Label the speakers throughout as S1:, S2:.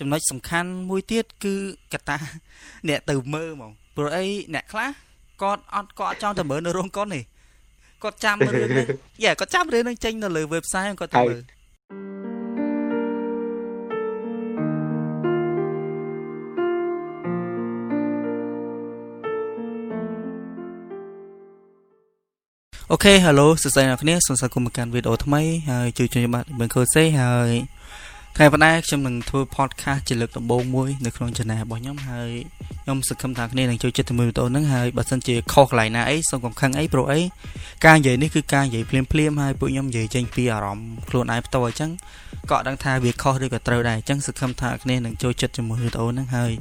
S1: ចំណុចសំខាន់មួយទៀតគឺកតាអ្នកទៅមើលហ្មងព្រោះអីអ្នកខ្លះគាត់អត់គាត់អត់ចង់ទៅមើលនៅរោងកុនទេគាត់ចាំរឿងនេះយ៉ាគាត់ចាំរឿងនឹងចេញនៅលើ website គាត់ទៅមើលអូខេ Hello សួស្តីអ្នកនាងសូមស្វាគមន៍មកកាន់វីដេអូថ្មីហើយជួយជួយបាទបឹងខូសេហើយ ថ្ងៃប៉ុណ្ណាខ្ញុំនឹងធ្វើ podcast ជាលើកដំបូងមួយនៅក្នុង channel របស់ខ្ញុំហើយខ្ញុំសង្ឃឹមថាគ្នានឹងចូលចិត្តទៅមើលវីដេអូហ្នឹងហើយបើសិនជាខុសកន្លែងណាអីសូមកុំខឹងអីព្រោះអីការនិយាយនេះគឺការនិយាយភ្លាមភ្លាមហើយពួកខ្ញុំនិយាយចេញពីអារម្មណ៍ខ្លួនឯងផ្ទាល់អញ្ចឹងក៏អត់ដឹងថាវាខុសឬក៏ត្រូវដែរអញ្ចឹងសង្ឃឹមថាគ្នានឹងចូលចិត្តជាមួយវីដេអូហ្នឹងហើយ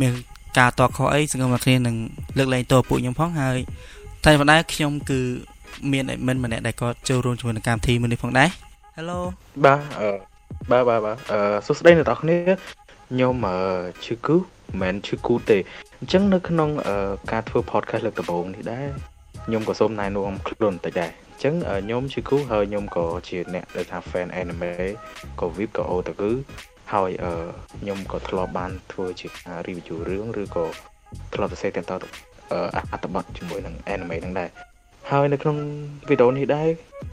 S1: មានការតបខុសអីសង្ឃឹមថាគ្នានឹងលើកលែងតបពួកខ្ញុំផងហើយតែប៉ុន្តែខ្ញុំគឺមាន admin ម្នាក់ដែលគាត់ចូលរួមជាមួយនឹងកម្មវិធីមួយនេះផងដែរ Hello
S2: បាទអឺ បាទបាទបាទអឺសួស្តីអ្នកនរគ្នាខ្ញុំអឺឈឺគូមិនមែនឈឺគូទេអញ្ចឹងនៅក្នុងការធ្វើ podcast លើកដំបូងនេះដែរខ្ញុំក៏សូមណែនាំខ្លួនបន្តិចដែរអញ្ចឹងខ្ញុំឈឺគូហើយខ្ញុំក៏ជាអ្នកដែលថា fan anime ក៏ VIP ក៏ otaku ហើយអឺខ្ញុំក៏ធ្លាប់បានធ្វើជា review រឿងឬក៏ធ្លាប់សរសេរទាំងតទៅអត្ថបទជាមួយនឹង anime ហ្នឹងដែរ ហើយនៅក្នុងវីដេអូនេះដែរ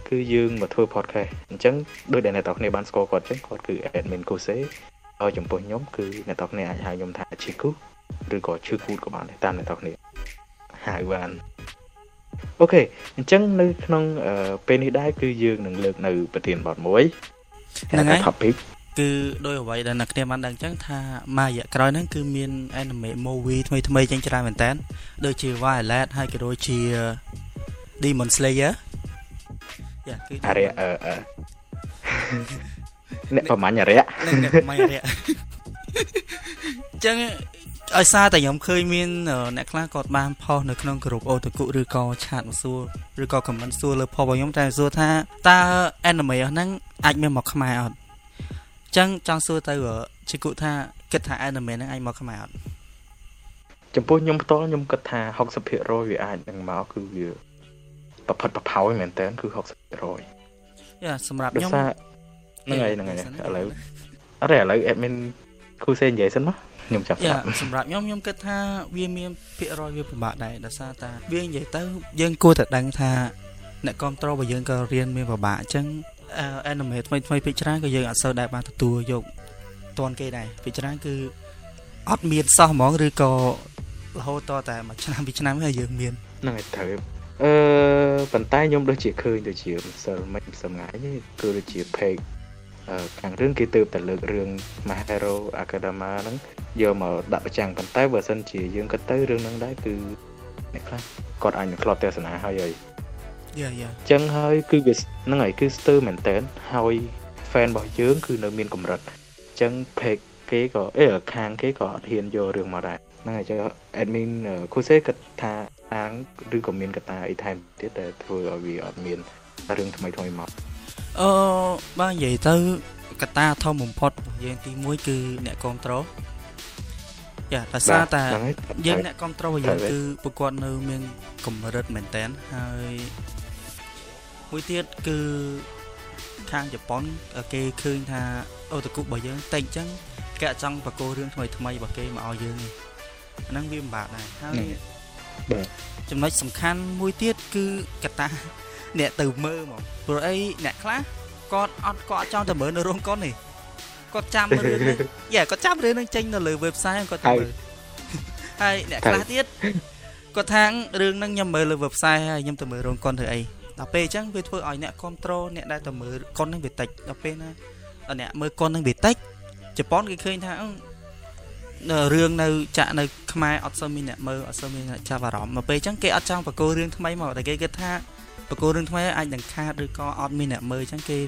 S2: គឺយើងមកធ្វើ podcast អញ្ចឹងដោយដែលអ្នកទាំងគ្នាបានស្គាល់គាត់អញ្ចឹងគាត់គឺ admin Kose ហើយចំពោះខ្ញុំគឺអ្នកទាំងគ្នាអាចហៅខ្ញុំថា Chiku ឬក៏ឈឺគូតក៏បានតាមអ្នកទាំងគ្នាហៅបានអូខេអញ្ចឹងនៅក្នុងពេលនេះដែរគឺយើងនឹងលើកនៅប្រធានបទមួយ
S1: ហ្នឹងហើយ topic គឺដោយអ្វីដែលអ្នកគ្នាបានដឹងអញ្ចឹងថាមួយរយៈក្រោយហ្នឹងគឺមាន anime movie ថ្មីថ្មីចេញច្រើនមែនតើដូចជា Violet ហើយក៏ដូចជា Demon Slayer
S2: យ៉ាគឺអរិយអឺអឺអ្នកប្រមាញ់អរិយ
S1: អ្នកប្រមាញ់អរិយអញ្ចឹងឲ្យសារតែខ្ញុំឃើញមានអ្នកខ្លះគាត់បានផុសនៅក្នុងក្រុមអូតគុឬក៏ឆាតមកសួរឬក៏ខមមិនសួរលើផុសរបស់ខ្ញុំតែសួរថាតើ anime ហ្នឹងអាចមានមកខ្មែរអត់អញ្ចឹងចង់សួរទៅជាគុថាគិតថា anime ហ្នឹងអាចមកខ្មែរអត់
S2: ចំពោះខ្ញុំផ្ទាល់ខ្ញុំគិតថា60%វាអាចនឹងមកគឺវា ប្រផិតប្រផោយមែនតើគឺ60%
S1: យ៉ាសម្រាប់ខ្ញុំ
S2: ហ្នឹងហើយហ្នឹងហើយឥឡូវអរេឥឡូវ admin គូសេនិយាយសិនមកខ្ញុំចាប់
S1: យ៉ាសម្រាប់ខ្ញុំខ្ញុំគិតថាវាមានភាគរយវាពិបាកដែរដោយសារតែវានិយាយទៅយើងគួរតែដឹងថាអ្នកគ្រប់គ្រងរបស់យើងក៏រៀនមានពិបាកអញ្ចឹង anime ថ្មីថ្មីភាគច្រើនក៏យើងអត់សូវដែរបានទទួលយកតនគេដែរភាគច្រើនគឺអត់មានសោះហ្មងឬក៏រហូតតតែមួយឆ្នាំពីរឆ្នាំហើយយើងមាន
S2: ហ្នឹងហើយត្រូវ អឺប៉ុន្តែខ្ញុំដូចជាឃើញដូចជាម្សិលមិញសម្ងាយគឺដូចជា page អឺខាងរឿងគេទៅតែលើករឿង Mahero Akadama ហ្នឹងយកមកដាក់ប្រចាំងប៉ុន្តែបើសិនជាយើងគិតទៅរឿងហ្នឹងដែរគឺអ្នកខ្លះគាត់អាចនឹងធ្លាប់ទស្សនាហើយហើយ
S1: យ៉ាយ៉ា
S2: អញ្ចឹងហើយគឺវាហ្នឹងហើយគឺស្ទើរមែនតើហើយ fan របស់យើងគឺនៅមានកម្រិតអញ្ចឹង page គេក៏អេខាងគេក៏អត់ហ៊ានយករឿងមកដែរហ្នឹងហើយចឹង admin គូសេគិតថា អាងឬក៏មានកត្តាអីថែមទៀតដែលធ្វើឲ្យវាអត់មានរឿងថ្មីថ្មីមក
S1: អឺបាទនិយាយទៅកត្តាធំបំផុតរបស់យើងទី1គឺអ្នកគ្រប់ត្រូលយ៉ាដោយសារតែយើងអ្នកគ្រប់ត្រូលរបស់យើងគឺពួកគាត់នៅមានកម្រិតមែនតែនហើយមួយទៀតគឺខាងជប៉ុនគេឃើញថាអូតកុរបស់យើងតិចអញ្ចឹងគេអត់ចង់បកគោរឿងថ្មីថ្មីរបស់គេមកឲ្យយើងនេះអាហ្នឹងវាពិបាកដែរហើយ បាទចំណុចសំខាន់មួយទៀតគឺកតាអ្នកទៅមើលហ្មងព្រោះអីអ្នកខ្លះគាត់អត់គាត់ចង់ទៅមើលនៅរោងកុននេះគាត់ចាំរឿងនេះយ៉ាគាត់ចាំរឿងនឹងចេញនៅលើ website គាត់ទៅមើលហើយអ្នកខ្លះទៀតគាត់ថារឿងហ្នឹងខ្ញុំមើលលើ website ហើយខ្ញុំទៅមើលរោងកុនធ្វើអីដល់ពេលអញ្ចឹងវាធ្វើឲ្យអ្នកគ្រប់ត្រូលអ្នកដែលទៅមើលកុនហ្នឹងវាតិចដល់ពេលណាអ្នកមើលកុនហ្នឹងវាតិចជប៉ុនគេឃើញថា រឿងនៅចាក់នៅខ្មែរអត់សូវមានអ្នកមើលអត់សូវមានអ្នកចាប់អារម្មណ៍មកពេលអញ្ចឹងគេអត់ចង់បកគោរឿងថ្មីមកតែគេគិតថាបកគោរឿងថ្មីអាចនឹងខាតឬក៏អត់មានអ្នកមើលអញ្ចឹងគេ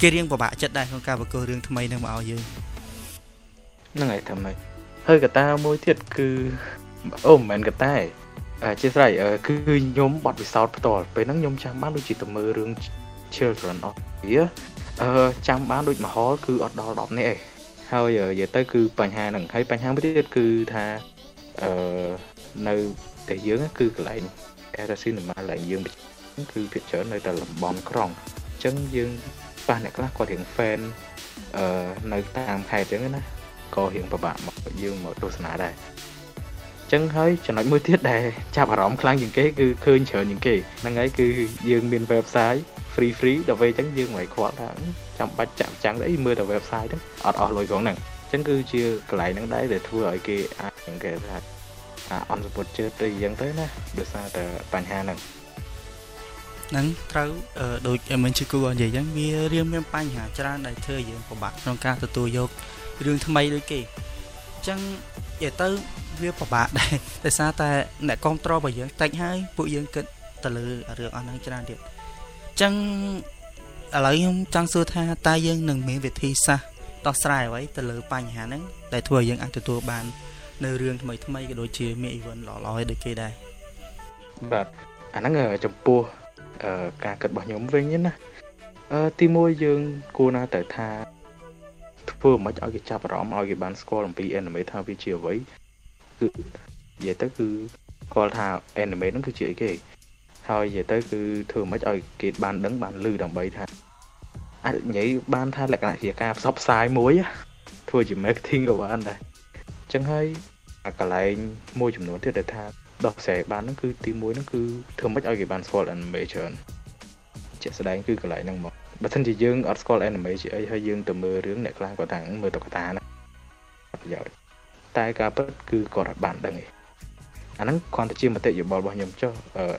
S1: គេរៀងពិបាកចិត្តដែរក្នុងការបកគោរឿងថ្មីនឹងមកឲ្យយើង
S2: ហ្នឹងហើយថាម៉េចហើយកតាមួយទៀតគឺអូមិនមែនកតាទេអធិស្ឋានគឺខ្ញុំបត់ពិសោធន៍ផ្ទាល់ពេលហ្នឹងខ្ញុំចាំបានដូចជាទៅមើលរឿង Children of Year អឺចាំបានដូចមហលគឺអត់ដល់10នាក់ឯង ហើយនិយាយទៅគឺបញ្ហាហ្នឹងហើយបញ្ហាមួយទៀតគឺថាអឺនៅតែយើងគឺកន្លែង Era Cinema កន្លែងយើងគឺភាគច្រើននៅតែលំបំក្រុងអញ្ចឹងយើងប៉ះអ្នកខ្លះគាត់រៀង fan អឺនៅតាមខេត្តអញ្ចឹងណាអក៏រៀងពិបាកមកយើងមកទស្សនាដែរចឹងហើយចំណុចមួយទៀតដែលចាប់អារម្មណ៍ខ្លាំងជាងគេគឺឃើញច្រើនជាងគេហ្នឹងហើយគឺយើងមាន website free free ដល់ពេលអញ្ចឹងយើងមិនខ្វល់ថាចាំបាច់ចាក់ចាំងអីមើលតែ website ហ្នឹងអត់អស់លុយផងហ្នឹងអញ្ចឹងគឺជាកន្លែងហ្នឹងដែរដែលធ្វើឲ្យគេអាចគេថាអន់សពុតជឿទៅយ៉ាងទៅណាដោយសារតែបញ្ហាហ្នឹង
S1: ហ្នឹងត្រូវដូចមិនជឿគូនិយាយអញ្ចឹងវារៀងមានបញ្ហាច្រើនដែលធ្វើយើងពិបាកក្នុងការទទួលយករឿងថ្មីដូចគេអញ្ចឹងនិយាយទៅវាពិបាកដែរដោយសារតែអ្នកគ្រប់គ្រងរបស់យើងតិចហើយពួកយើងគិតទៅលើរឿងអស់ហ្នឹងច្រើនទៀតអញ្ចឹងឥឡូវខ្ញុំចង់សួរថាតើយើងនឹងមានវិធីសាស្ត្រដោះស្រាយអ្វីទៅលើបញ្ហាហ្នឹងដែលធ្វើឲ្យយើងអាចទទួលបាន នៅរឿងថ្មីថ្មីក៏ដូចជាមាន event ល្អៗដូចគេដែរ
S2: បាទអាហ្នឹងចំពោះការគិតរបស់ខ្ញុំវិញណាអឺទីមួយយើងគួរណាទៅថាធ្វើមិនឲ្យគេចាប់អារម្មណ៍ឲ្យគេបានស្គាល់អំពី anime ថាវាជាអ្វីគឺនិយាយទៅគឺស្គាល់ថា anime ហ្នឹងគឺជាអីគេ ហើយនិយាយទៅគឺធ្វើមិនឲ្យគេបានដឹងបានឮដើម្បីថាអាចនិយាយបានថាលក្ខណៈជាការផ្សព្វផ្សាយមួយធ្វើជា marketing ក៏បានដែរអញ្ចឹងហើយកន្លែងមួយចំនួនទៀតដែលថាដោះស្រាយបានហ្នឹងគឺទី1ហ្នឹងគឺធ្វើមិនឲ្យគេបានស្គាល់ anime ច្រើនជាក់ស្ដែងគឺកន្លែងហ្នឹងមកបើមិនជាយើងអត់ស្គាល់ anime ជាអីហើយយើងទៅមើលរឿងអ្នកខ្លះគាត់ថាមើលតុក្កតាណាប្រយោជន៍តែការពិតគឺគាត់អត់បានដឹងទេ អាហ្នឹងគ្រាន់តែជាមតិយោបល់របស់ខ្ញុំចុះ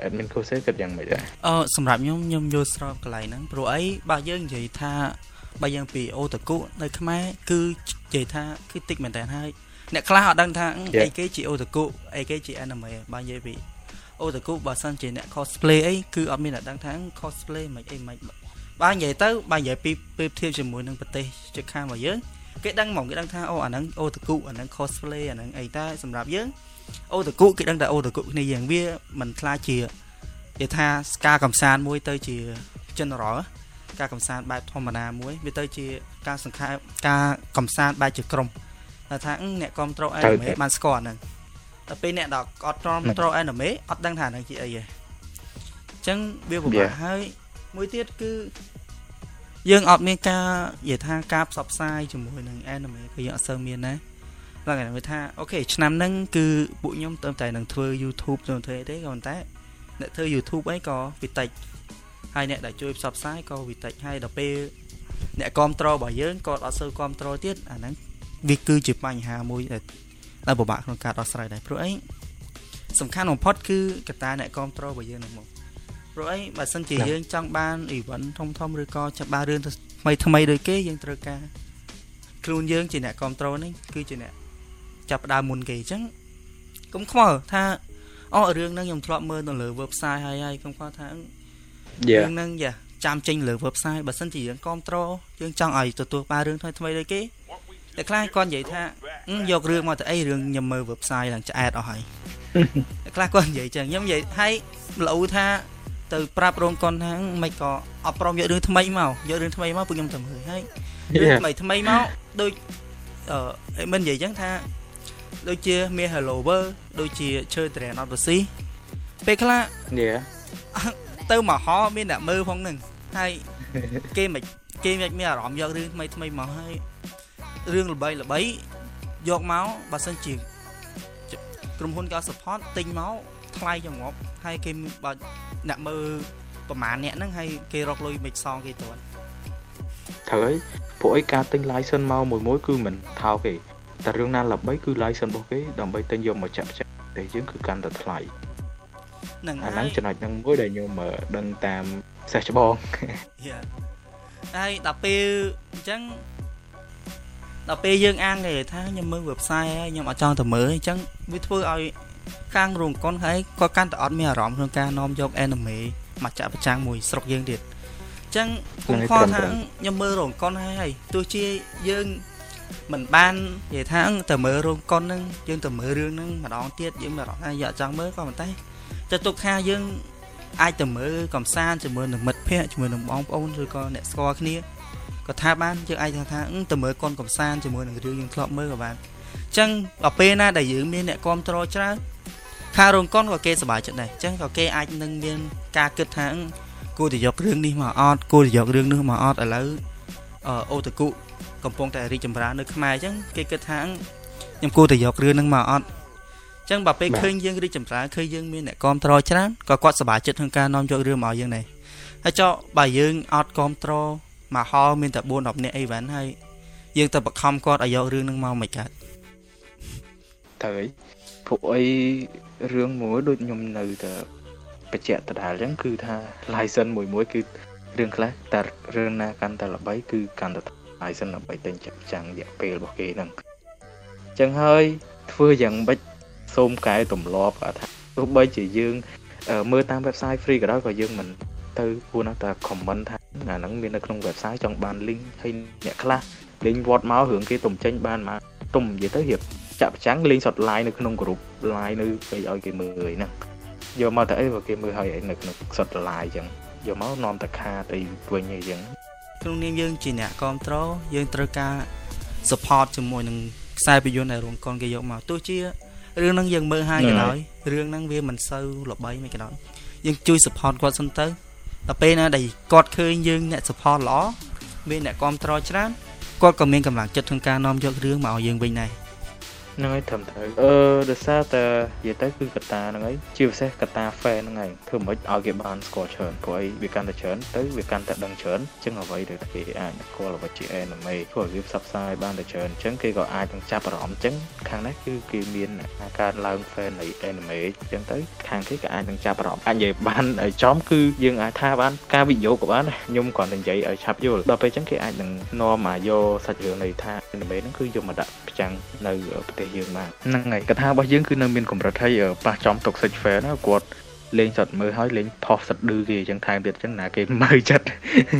S2: admin course គិតយ៉ាងម៉េចដែរ
S1: អឺសម្រាប់ខ្ញុំខ្ញុំយល់ស្របកន្លែងហ្នឹងព្រោះអីបើយើងនិយាយថាបើយើងពីអូតាគុនៅខ្មែរគឺនិយាយថាគឺតិចមែនតើហើយអ្នកខ្លះអត់ដឹងថាអីគេជាអូតាគុអីគេជា anime បើនិយាយពីអូតាគុបើសិនជាអ្នក cosplay អីគឺអត់មានអ្នកដឹងថា cosplay មិនអីមិនបើនិយាយទៅបើនិយាយពីពេលធៀបជាមួយនឹងប្រទេសជិតខាងរបស់យើងគេដឹងហ្មងគេដឹងថាអូអាហ្នឹងអូតាគុអាហ្នឹង cosplay អាហ្នឹងអីតែសម្រាប់យើង អូតាគុគេដឹងតែអូតាគុគ្នាយ៉ាងវាមិនខ្លាចជាគេថាការកំសាន្តមួយទៅជា general ការកំសាន្តបែបធម្មតាមួយវាទៅជាការសង្ខេបការកំសាន្តបែបជាក្រុមថាអ្នកគ្រប់ត្រូលអេនីមេបានស្គាល់ហ្នឹងតែពេលអ្នកដល់អត់គ្រប់ត្រូលអេនីមេអត់ដឹងថាហ្នឹងជាអីទេអញ្ចឹងវាពិបាកហើយមួយទៀតគឺយើងអត់មានការនិយាយថាការផ្សព្វផ្សាយជាមួយនឹង anime គឺយើងអត់សូវមានណា ឡើងគេថាអូខេឆ្នាំហ្នឹងគឺពួកខ្ញុំទៅតែនឹងធ្វើ YouTube ទៅធ្វើទេក៏ប៉ុន្តែអ្នកធ្វើ YouTube អីក៏វិតិចហើយអ្នកដែលជួយផ្សព្វផ្សាយក៏វិតិចហើយដល់ពេលអ្នកគ្រប់ត្រូលរបស់យើងក៏អត់សូវគ្រប់ត្រូលទៀតអាហ្នឹងវាគឺជាបញ្ហាមួយដែលដែលពិបាកក្នុងការដោះស្រាយដែរព្រោះអីសំខាន់បំផុតគឺកត្តាអ្នកគ្រប់ត្រូលរបស់យើងនឹងមកព្រោះអីបើសិនជាយើងចង់បាន event ធំធំឬក៏ចាប់បានរឿងថ្មីថ្មីដូចគេយើងត្រូវការខ្លួនយើងជាអ្នកគ្រប់គ្រងនេះគឺជាអ្នក ចាប់ដើមមុនគេអញ្ចឹងកុំខ្វល់ថាអូរឿងហ្នឹងខ្ញុំធ្លាប់មើលនៅលើ website ហើយហើយកុំខ្វល់ថារឿងហ្នឹងយ៉ាចាំចេញលើ website បើសិនជាយើងគ្រប់គ្រងយើងចង់ឲ្យទទួលបានរឿងថ្មីថ្មីដូចគេតែខ្លះគាត់និយាយថាយករឿងមកទៅអីរឿងខ្ញុំមើល website ឡើងឆ្អែតអស់ហើយតែខ្លះគាត់និយាយចឹងខ្ញុំនិយាយហើយលោថាទៅប្រាប់រោងកុនថាមិនក៏អត់ព្រមយករឿងថ្មីមកយករឿងថ្មីមកពួកខ្ញុំទៅមើលហើយរឿងថ្មីថ្មីមកដូចអឺមិននិយាយចឹងថា ដូចជាមាន Hello World ដូចជាឈើ Train of the Sea ពេលខ្លះទៅមកហោមានអ្នកមើលផងនឹងហើយគេមិនគេមិនមានអារម្មណ៍យករឿងថ្មីថ្មីមកហើយរឿងល្បីល្បីយកមកបើសិនជាក្រុមហ៊ុនគេ support ទិញមកថ្លៃចង្អប់ហើយគេបើអ្នកមើលប្រហែលអ្នកហ្នឹងហើយគេរកលុយមិនសងគេទាន់
S2: ត្រូវហើយពួកអីការទិញ license មកមួយមួយគឺមិនថោកទេ តែរឿងណាល្បីគឺ license របស់គេដើម្បីទិញយកមកចាក់ចាក់តែយើងគឺកាន់តែថ្លៃ
S1: ហ្នឹង
S2: អាហ្នឹងចំណុចហ្នឹងមួយដែលខ្ញុំដឹងតាមសេះច្បង
S1: ហើយដល់ពេលអញ្ចឹងដល់ពេលយើងអានគេថាខ្ញុំមើល website ហើយខ្ញុំអត់ចង់ទៅមើលអញ្ចឹងវាធ្វើឲ្យខាងរោងកុនហើយក៏កាន់តែអត់មានអារម្មណ៍ក្នុងការនាំយក anime មកចាក់ប្រចាំងមួយស្រុកយើងទៀតអញ្ចឹងគុំខលថាខ្ញុំមើលរោងកុនហើយទោះជាយើង មិនបាននិយាយថាទៅមើលរោងកុនហ្នឹងយើងទៅមើលរឿងហ្នឹងម្ដងទៀតយើងមានអារម្មណ៍ថាយកចង់មើលក៏ប៉ុន្តែចាត់ទុកថាយើងអាចទៅមើលកំសាន្តជាមួយនឹងមិត្តភ័ក្តិជាមួយនឹងបងប្អូនឬក៏អ្នកស្គាល់គ្នាក៏ថាបានយើងអាចថាទៅមើលកុនកំសាន្តជាមួយនឹងរឿងយើងធ្លាប់មើលក៏បានអញ្ចឹងដល់ពេលណាដែលយើងមានអ្នកគ្រប់គ្រងច្រើនខាងរោងកុនក៏គេសប្បាយចិត្តដែរអញ្ចឹងក៏គេអាចនឹងមានការគិតថាគួរតែយករឿងនេះមកអត់គួរតែយករឿងនោះមកអត់ឥឡូវអូតាគុ កំពុងតែរីកចម្រើននៅខ្មែរអញ្ចឹងគេគិតថាខ្ញុំគួរតែយករឿងហ្នឹងមកអត់អញ្ចឹងបើពេលឃើញយើងរីកចម្រើនឃើញយើងមានអ្នកគ្រប់គ្រងច្រើនក៏គាត់សប្បាយចិត្តក្នុងការនាំយករឿងមកយើងដែរហើយចុះបើយើងអត់គ្រប់គ្រងមកហោមានតែ4 10នាក់អីវ៉ាន់ហើយយើងទៅបខំគាត់ឲ្យយករឿងហ្នឹងមកមិនកើត
S2: ត្រូវពួកអីរឿងមួយដូចខ្ញុំនៅតែបញ្ជាក់ដដែលអញ្ចឹងគឺថា license មួយមួយគឺរឿងខ្លះតែរឿងណាកាន់តែល្បីគឺកាន់តែ license ដើម្បីទិញចាប់ចាំងរយៈពេលរបស់គេហ្នឹងអញ្ចឹងហើយធ្វើយ៉ាងម៉េចសូមកែទម្លាប់ថាទោះបីជាយើងមើលតាម website free ក៏ដោយក៏យើងមិនទៅគួរណាស់តែ comment ថាអាហ្នឹងមាននៅក្នុង website ចង់បាន link ហើយអ្នកខ្លះលេងវត្តមករឿងគេទំចេញបានមកទុំនិយាយទៅរៀបចាក់ប្រចាំងលេងសត line នៅក្នុង group line នៅពេលឲ្យគេមើលហ្នឹងយកមកតែអីបើគេមើលឲ្យនៅក្នុងសត line អញ្ចឹងយកមកនាំតែខាទៅវិញអីចឹង
S1: ក្នុងនាមយើងជាអ្នកគ្រប់គ្រងយើងត្រូវការ support ជាមួយនឹងខ្សែភាពយន្តដែលរោងកុនគេយកមកទោះជារឿងហ្នឹងយើងមើលហើយក៏ដោយរឿងហ្នឹងវាមិនសូវល្បីមិនក៏ដោយយើងជួយ support គាត់សិនទៅដល់ពេលណាដែលគាត់ឃើញយើងអ្នក support ល្អមានអ្នកគ្រប់គ្រងច្រើនគាត់ក៏មានកម្លាំងចិត្តក្នុងការនាំយករឿងមកឲ្យយើងវិញដែរ
S2: ហ្នឹងហើយត្រឹមត្រូវអឺដោយសារតែនិយាយទៅគឺកតាហ្នឹងហើយជាពិសេសកតា fan ហ្នឹងហើយធ្វើមិនឲ្យគេបានស្គាល់ច្រើនព្រោះអីវាកាន់តែច្រើនទៅវាកាន់តែដឹងច្រើនអញ្ចឹងអ្វីដែលគេអាចស្គាល់អ្វីជា anime ធ្វើឲ្យវាផ្សព្វផ្សាយបានតែច្រើនអញ្ចឹងគេក៏អាចនឹងចាប់អារម្មណ៍អញ្ចឹងខាងនេះគឺគេមានការឡើង fan នៃ anime អញ្ចឹងទៅខាងគេក៏អាចនឹងចាប់អារម្មណ៍អាចនិយាយបានចំគឺយើងអាចថាបានការវិនិយោគក៏បានដែរខ្ញុំគ្រាន់តែនិយាយឲ្យឆាប់យល់ដល់ពេលអញ្ចឹងគេអាចនឹងនាំមកយកសាច់រឿងនៃថា anime ហ្នឹងគឺយកមកដាក់ផ្ចាំងនៅប្រទេសយើងបានហ្នឹងហើយកថារបស់យើងគឺនៅមានកម្រិតហើយប៉ះចំ toxic fan ណាគាត់ លេងសតមើលហើយលេងថោះសិតឌឺគេអញ្ចឹងថែមទៀតអញ្ចឹងណាគេមើលចិត្ត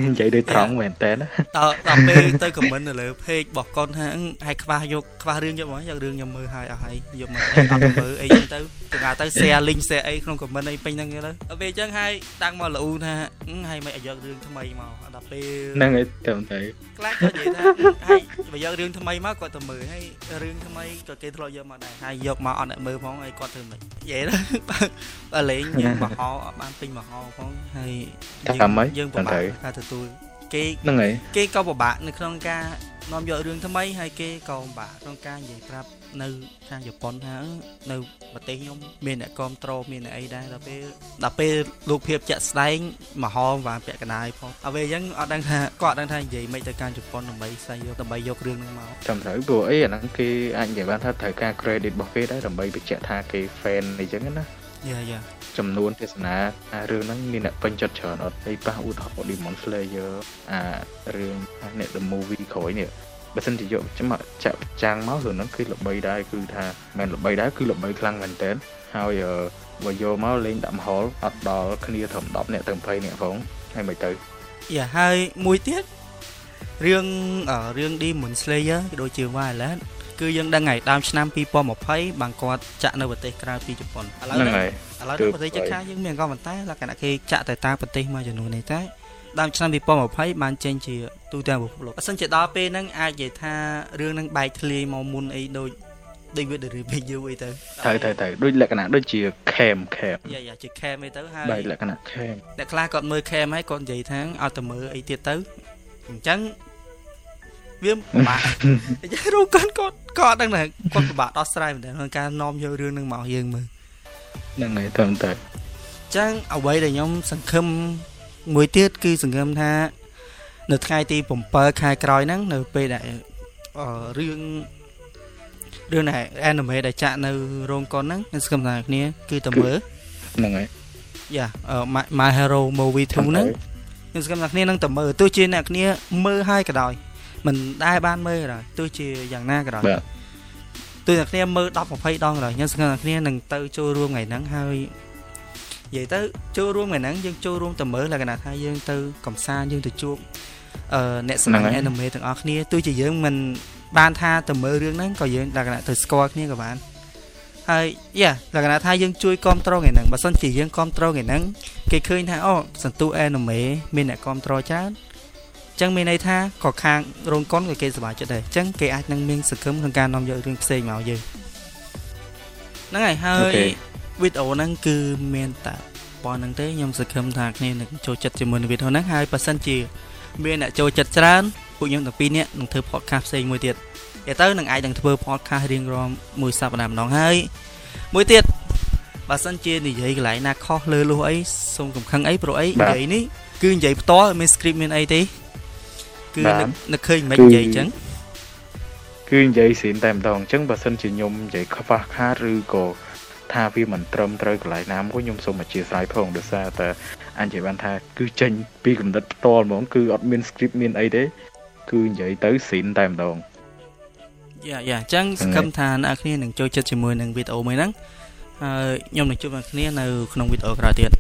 S2: និយាយដូចត្រង់មែនតើ
S1: ដល់ដល់ពេលទៅខមមិននៅលើ page របស់កូនថាឲ្យខ្វះយកខ្វះរឿងយកមកយករឿងខ្ញុំមើលហើយអស់ហើយយកមកអត់មើលអីចឹងទៅទៅណាទៅ share link share អីក្នុង comment អីពេញហ្នឹងទៅដល់ពេលអញ្ចឹងហើយតាំងមកលូថាហើយមិនឲ្យយករឿងថ្មីមកដល់ពេល
S2: ហ្នឹងហើយត្រឹមត្រូវ
S1: ខ្លាចគាត់និយាយថាហើយបើយករឿងថ្មីមកគាត់ទៅមើលហើយរឿងថ្មីក៏គេធ្លាប់យកមកដែរហើយយកមកអត់អ្នកមើលផងហើយគាត់ធ្វើមិននិយាយទៅបើលេងយើងមហោអត់បានពេញមហោផងហើយយើងពិបាកការទទួលគេ
S2: ហ្នឹងហើយ
S1: គេក៏ពិបាកនៅក្នុងការនាំយករឿងថ្មីហើយគេក៏ពិបាកក្នុងការនិយាយប្រាប់នៅខាងជប៉ុនថានៅប្រទេសខ្ញុំមានអ្នកគ្រប់ត្រូលមានអ្នកអីដែរដល់ពេលដល់ពេលលោកភាពចាក់ស្ដែងមហោបានពាក់កណ្ដាលផងអ្វីអញ្ចឹងអត់ដឹងថាគាត់អត់ដឹងថានិយាយមិនទៅការជប៉ុនដើម្បីស្អីយកដើម្បីយករឿងហ្នឹងមក
S2: ចាំត្រូវព្រោះអីអាហ្នឹងគេអាចនិយាយបានថាត្រូវការ credit របស់គេដែរដើម្បីបញ្ជាក់ថាគេ fan អីចឹងណា
S1: យ៉ាយ៉ា
S2: ចំនួនទេសនាអារឿងហ្នឹងមានអ្នកពេញចិត្តច្រើនអត់ហើយប៉ះឧទាហរណ៍ Demon Slayer អារឿងអ្នក The Movie ក្រោយនេះបើសិនជាយកចាំចាក់ចាំងមករឿងហ្នឹងគឺល្បីដែរគឺថាមិនល្បីដែរគឺល្បីខ្លាំងមែនតើហើយបើយកមកលេងដាក់មហលអត់ដល់គ្នាត្រឹម10នាក់ទៅ20នាក់ផងហើយមិនទៅ
S1: យ៉ាហើយមួយទៀតរឿងរឿង Demon Slayer ក៏ដូចជា Violet គឺយើងដឹងហើយដើមឆ្នាំ2020បានគាត់ចាក់នៅប្រទេសក្រៅពីជប៉ុនឥឡូវហ្នឹងហើយឥឡូវប្រទេសជិតខាងយើងមានក៏ប៉ុន្តែលក្ខណៈគេចាក់តែតាមប្រទេសមួយចំនួននេះតែដើមឆ្នាំ2020បានចេញជាទូទាំងពិភពលោកបើសិនជាដល់ពេលហ្នឹងអាចនិយាយថារឿងហ្នឹងបែកធ្លាយមកមុនអីដូចដូចវា review អីទៅ
S2: ត្រូវត្រូវត្រូវដូចលក្ខណៈដូចជា cam cam
S1: យ៉ាយ៉ាជា cam អីទៅហើយ
S2: បែកលក្ខណៈ cam
S1: អ្នកខ្លះគាត់មើល cam ហើយគាត់និយាយថាឲ្យតែមើលអីទៀតទៅអញ្ចឹងវាពិបាកអញ្ចឹងរូបគាត់គាត់ ក៏អត់ដឹងថាគាត់ពិបាកដោះស្រាយមែនក្នុងការនាំយករឿងនឹងមកយើងមើល
S2: ហ្នឹងហើយត្រឹមតែអ
S1: ញ្ចឹងអ្វីដែលខ្ញុំសង្ឃឹមមួយទៀតគឺសង្ឃឹមថា នៅថ្ងៃទី7ខែក្រោយហ្នឹងនៅពេលដែលរឿងរឿងដែល anime ដែលចាក់នៅរោងកុនហ្នឹងខ្ញុំសង្ឃឹមថាគ្នា គឺតើមើល
S2: ហ្នឹងហើយ
S1: យ៉ា My Hero Movie 2ហ្នឹងខ្ញុំសង្ឃឹមថាគ្នានឹងតើមើលទោះជាអ្នកគ្នាមើលហើយក៏ដោយ មិនដែលបានមើលដែរទោះជាយ៉ាងណាក៏ដោយទោះតែគ្នាមើល10 20ដងក៏ដោយខ្ញុំសង្ឃឹមថាគ្នានឹងទៅចូលរួមថ្ងៃហ្នឹងហើយនិយាយទៅចូលរួមថ្ងៃហ្នឹងយើងចូលរួមទៅមើលលក្ខណៈថាយើងទៅកំសាន្តយើងទៅជួបអឺអ្នកស្នាអេនីមេទាំងអស់គ្នាទោះជាយើងមិនបានថាទៅមើលរឿងហ្នឹងក៏យើងលក្ខណៈទៅស្គាល់គ្នាក៏បានហើយយ៉ាលក្ខណៈថាយើងជួយគ្រប់គ្រងថ្ងៃហ្នឹងបើសិនជាយើងគ្រប់គ្រងថ្ងៃហ្នឹងគេឃើញថាអូសន្ទុះអេនីមេមានអ្នកគ្រប់គ្រងច្រើន ចឹងមានន័យថាក៏ខាងរោងកុនក៏គេសប្បាយចិត្តដែរអញ្ចឹងគេអាចនឹងមានសង្ឃឹមក្នុងការនាំយករឿងផ្សេងមកយើងហ្នឹងហើយហើយវីដេអូហ្នឹងគឺមានតែប៉ុណ្្នឹងទេខ្ញុំសង្ឃឹមថាគ្នានឹងចូលចិត្តជាមួយនឹងវីដេអូហ្នឹងហើយបើសិនជា មានអ្នកចូលចិត្តច្រើនឧពួកខ្ញុំទាំងពីរនាក់នឹងធ្វើ podcast ផ្សេងមួយទៀតនិយាយទៅនឹងអាចនឹងធ្វើ podcast រៀងរាល់មួយសប្តាហ៍ម្ដងហើយមួយទៀតបើសិនជានិយាយកន្លែងណាខុសលើលុះអីសូមកំខឹងអីព្រោះអីនិយាយនេះគឺនិយាយផ្ទាល់មាន script មានអីទេ គឺនឹកឃើញមិននិយាយអញ្ចឹង
S2: គឺនិយាយស្រីតែម្ដងអញ្ចឹងបើសិនជាខ្ញុំនិយាយខ្វះខាតឬក៏ថាវាមិនត្រឹមត្រូវកន្លែងណាមួយខ្ញុំសូមអធិស្ឋានផងដោយសារតែអញនិយាយបានថាគឺចេញពីកំណត់ផ្ទាល់ហ្មង គឺអត់មាន script មានអីទេគឺនិយាយទៅស្រីតែម្ដង
S1: យ៉ាយ៉ាអញ្ចឹងសង្ឃឹមថាអ្នកគ្នានឹងចូលចិត្តជាមួយនឹងវីដេអូមួយហ្នឹងហើយខ្ញុំនឹងជួបអ្នកគ្នានៅក្នុងវីដេអូក្រោយទៀត